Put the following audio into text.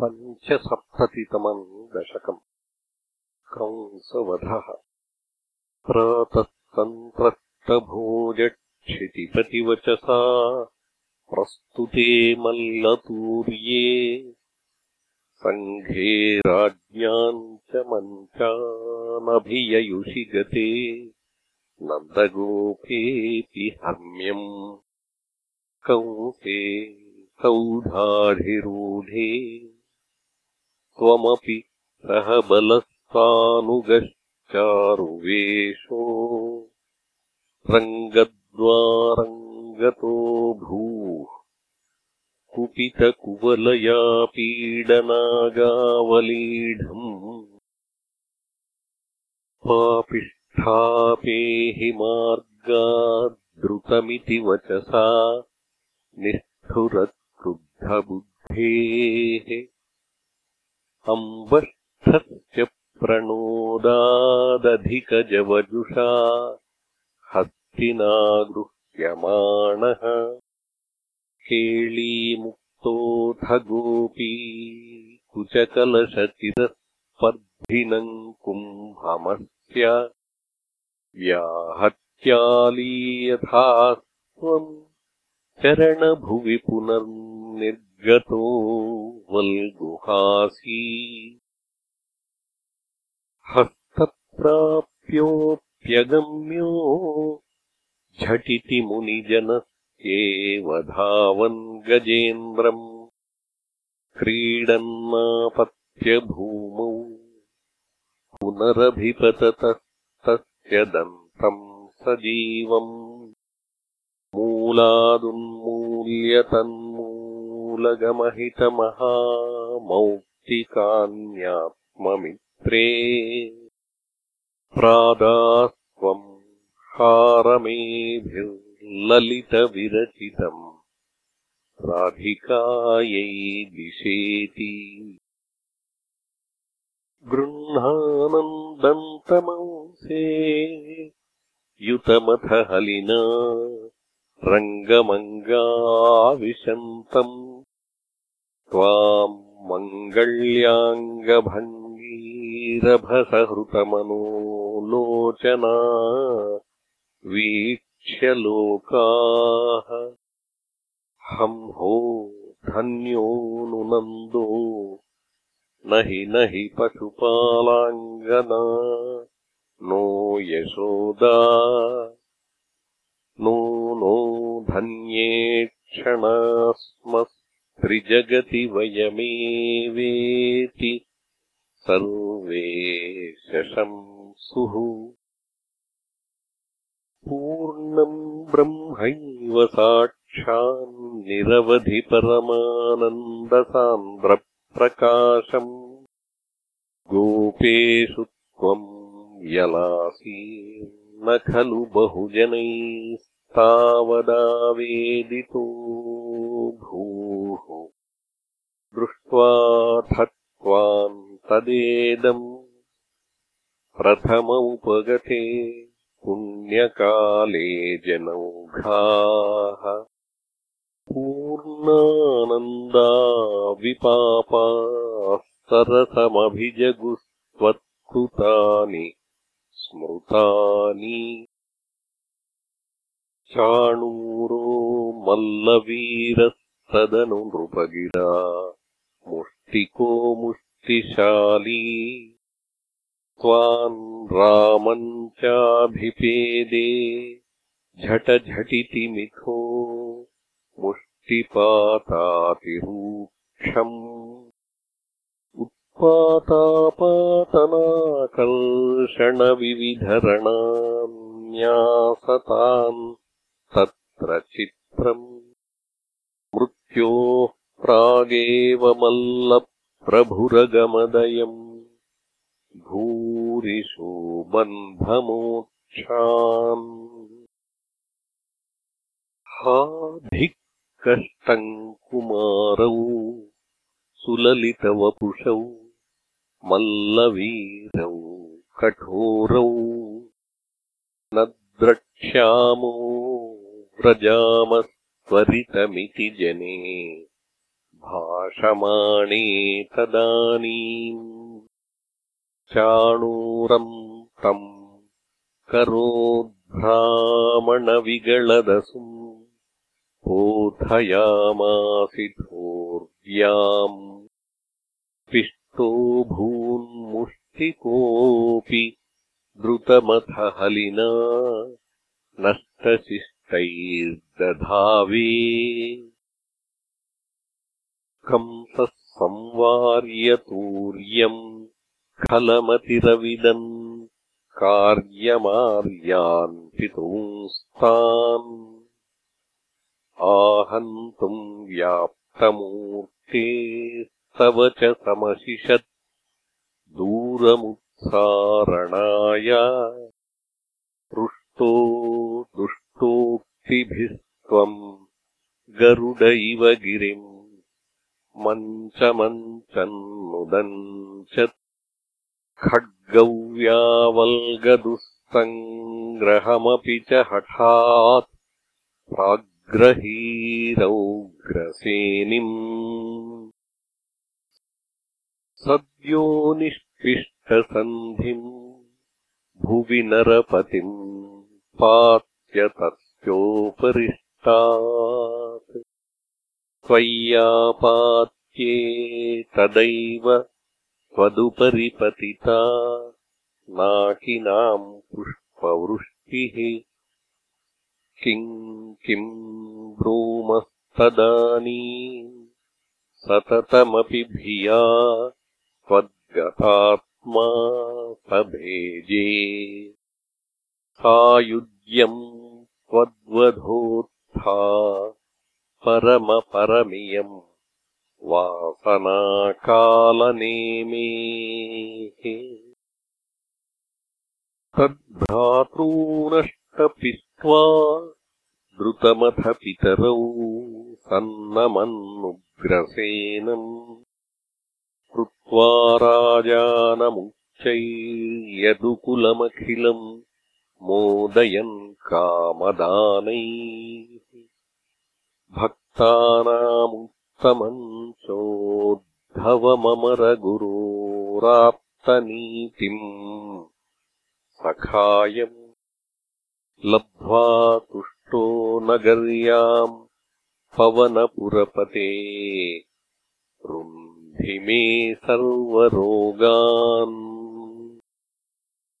पञ्चसप्ततितमम् दशकम्। कंसवधः। प्रातःसन्त्रष्टभोजक्षितिपतिवचसा प्रस्तुते मल्लतूर्ये। सङ्घे राज्ञाम् च मञ्चानभिययुषि गते। नन्दगोपेति हर्म्यम्। कंसे सौधाधिरूढे त्वमपि सह बलस्तानुगश्चारुवेशो रङ्गद्वारङ्गतो भूः कुपितकुवलया पीडनागावलीढम् पापिष्ठापेहि मार्गाद्रुतमिति वचसा निष्ठुरक्रुद्धबुद्धेः अम्बष्ठस्य प्रणोदादधिकजवजुषा हस्तिना गृह्यमाणः केळीमुक्तोऽथ गोपी कुचकलशचिरस्पर्धिनम् कुम्भमस्य व्याहत्यालीयथा त्वम् चरणभुवि पुनर्निर्गतो वल्गुहासी हस्तप्राप्योऽप्यगम्यो झटिति मुनिजनस्येव धावन् गजेन्द्रम्। क्रीडन्नापत्यभूमौ पुनरभिपततस्तस्य दन्तम् सजीवम् मूलादुन्मूल्यतन्मूलगमहितमहामौक्तिकान्यात्ममित्रे प्रादास्त्वम् हारमेभिर्ललितविरचितम् राधिकायै दिशेति गृह्णानन्दन्तमंसे युतमथ हलिना रङ्गमङ्गाविशन्तम् त्वाम् मङ्गल्याङ्गभङ्गीरभसहृतमनो लोचना वीक्ष्य लोकाः। हंहो धन्यो नुनन्दो न हि न हि पशुपालाङ्गना नो यशोदा नो नो धन्येक्षणा स्म त्रिजगति वयमेवेति सर्वे शशंसुः पूर्णम् ब्रह्मैव साक्षान्निरवधिपरमानन्दसान्द्रप्रकाशम् गोपेषु त्वम् यलासी न खलु बहुजनैस्तावदावेदितो भूः दृष्ट्वाथ त्वाम् तदेदम्। प्रथम उपगते पुण्यकाले जनौघाः। पूर्णानन्दा विपापाः सरसमभिजगुस्त्वत्कृतानि स्मृतानि। चाणूरो मल्लवीरस्तदनु नृपगिरा मुष्टिको मुष्टिशाली। त्वाम् रामम् चाभिपेदे। झटझटिति मिथो। मुष्टिपातातिरूक्षम्। उत्पातापातनाकर्षणविविधरणान्यासताम् तत्र चित्रम् प्रागेव मल्लप्रभुरगमदयम्। भूरिशो बन्धमोक्षान्। हा धिक्कष्टम् कुमारौ सुललितवपुषौ मल्लवीरौ कठोरौ। न द्रक्ष्यामो व्रजामस्त्वरितमिति जने भाषमाणे तदानीम् चाणूरम् तम् करोद्भ्रामणविगळदसुम् पोथयामासिथोर्व्याम् पिष्टो भून्मुष्टिकोऽपि द्रुतमथ हलिना नष्टशिष्टैर्दधावे कंसः संवार्यतूर्यम् खलमतिरविदन् कार्यमार्यान् पितुंस्तान्। आहन्तुम् व्याप्तमूर्तेस्तव च समशिषत् दूरमुत्सारणाय। पृष्टो दुष्टोक्तिभिस्त्वम् गरुड इव गिरिम् मञ्चमञ्चन्नुदञ्चत् खड्गव्यावल्गदुःसङ्ग्रहमपि च हठात् प्राग्रहीरौग्रसेनिम् सद्यो निष्पिष्टसन्धिम् भुवि नरपतिम् पात्य तस्योपरिष्टात् त्वय्यापात्ये तदैव त्वदुपरिपतिता। नाकिनाम् पुष्पवृष्टिः। किम् किम् ब्रूमस्तदानीम्। सततमपि भिया त्वद्गतात्मा भेजे। सायुज्यम् त्वद्वधोत्था परमपरमियम् वासनाकालनेमेः तद्भ्रातॄनष्टपिष्ट्वा द्रुतमथ पितरौ सन्नमन्नुग्रसेनम् कृत्वा राजानमुच्चैर्यदुकुलमखिलम् मोदयन् कामदानैः भक्तानामुत्तमम् चोद्धवममरगुरोराप्तनीतिम् सखायम् लब्ध्वा तुष्टो नगर्याम् पवनपुरपते रुन्धि मे सर्वरोगान्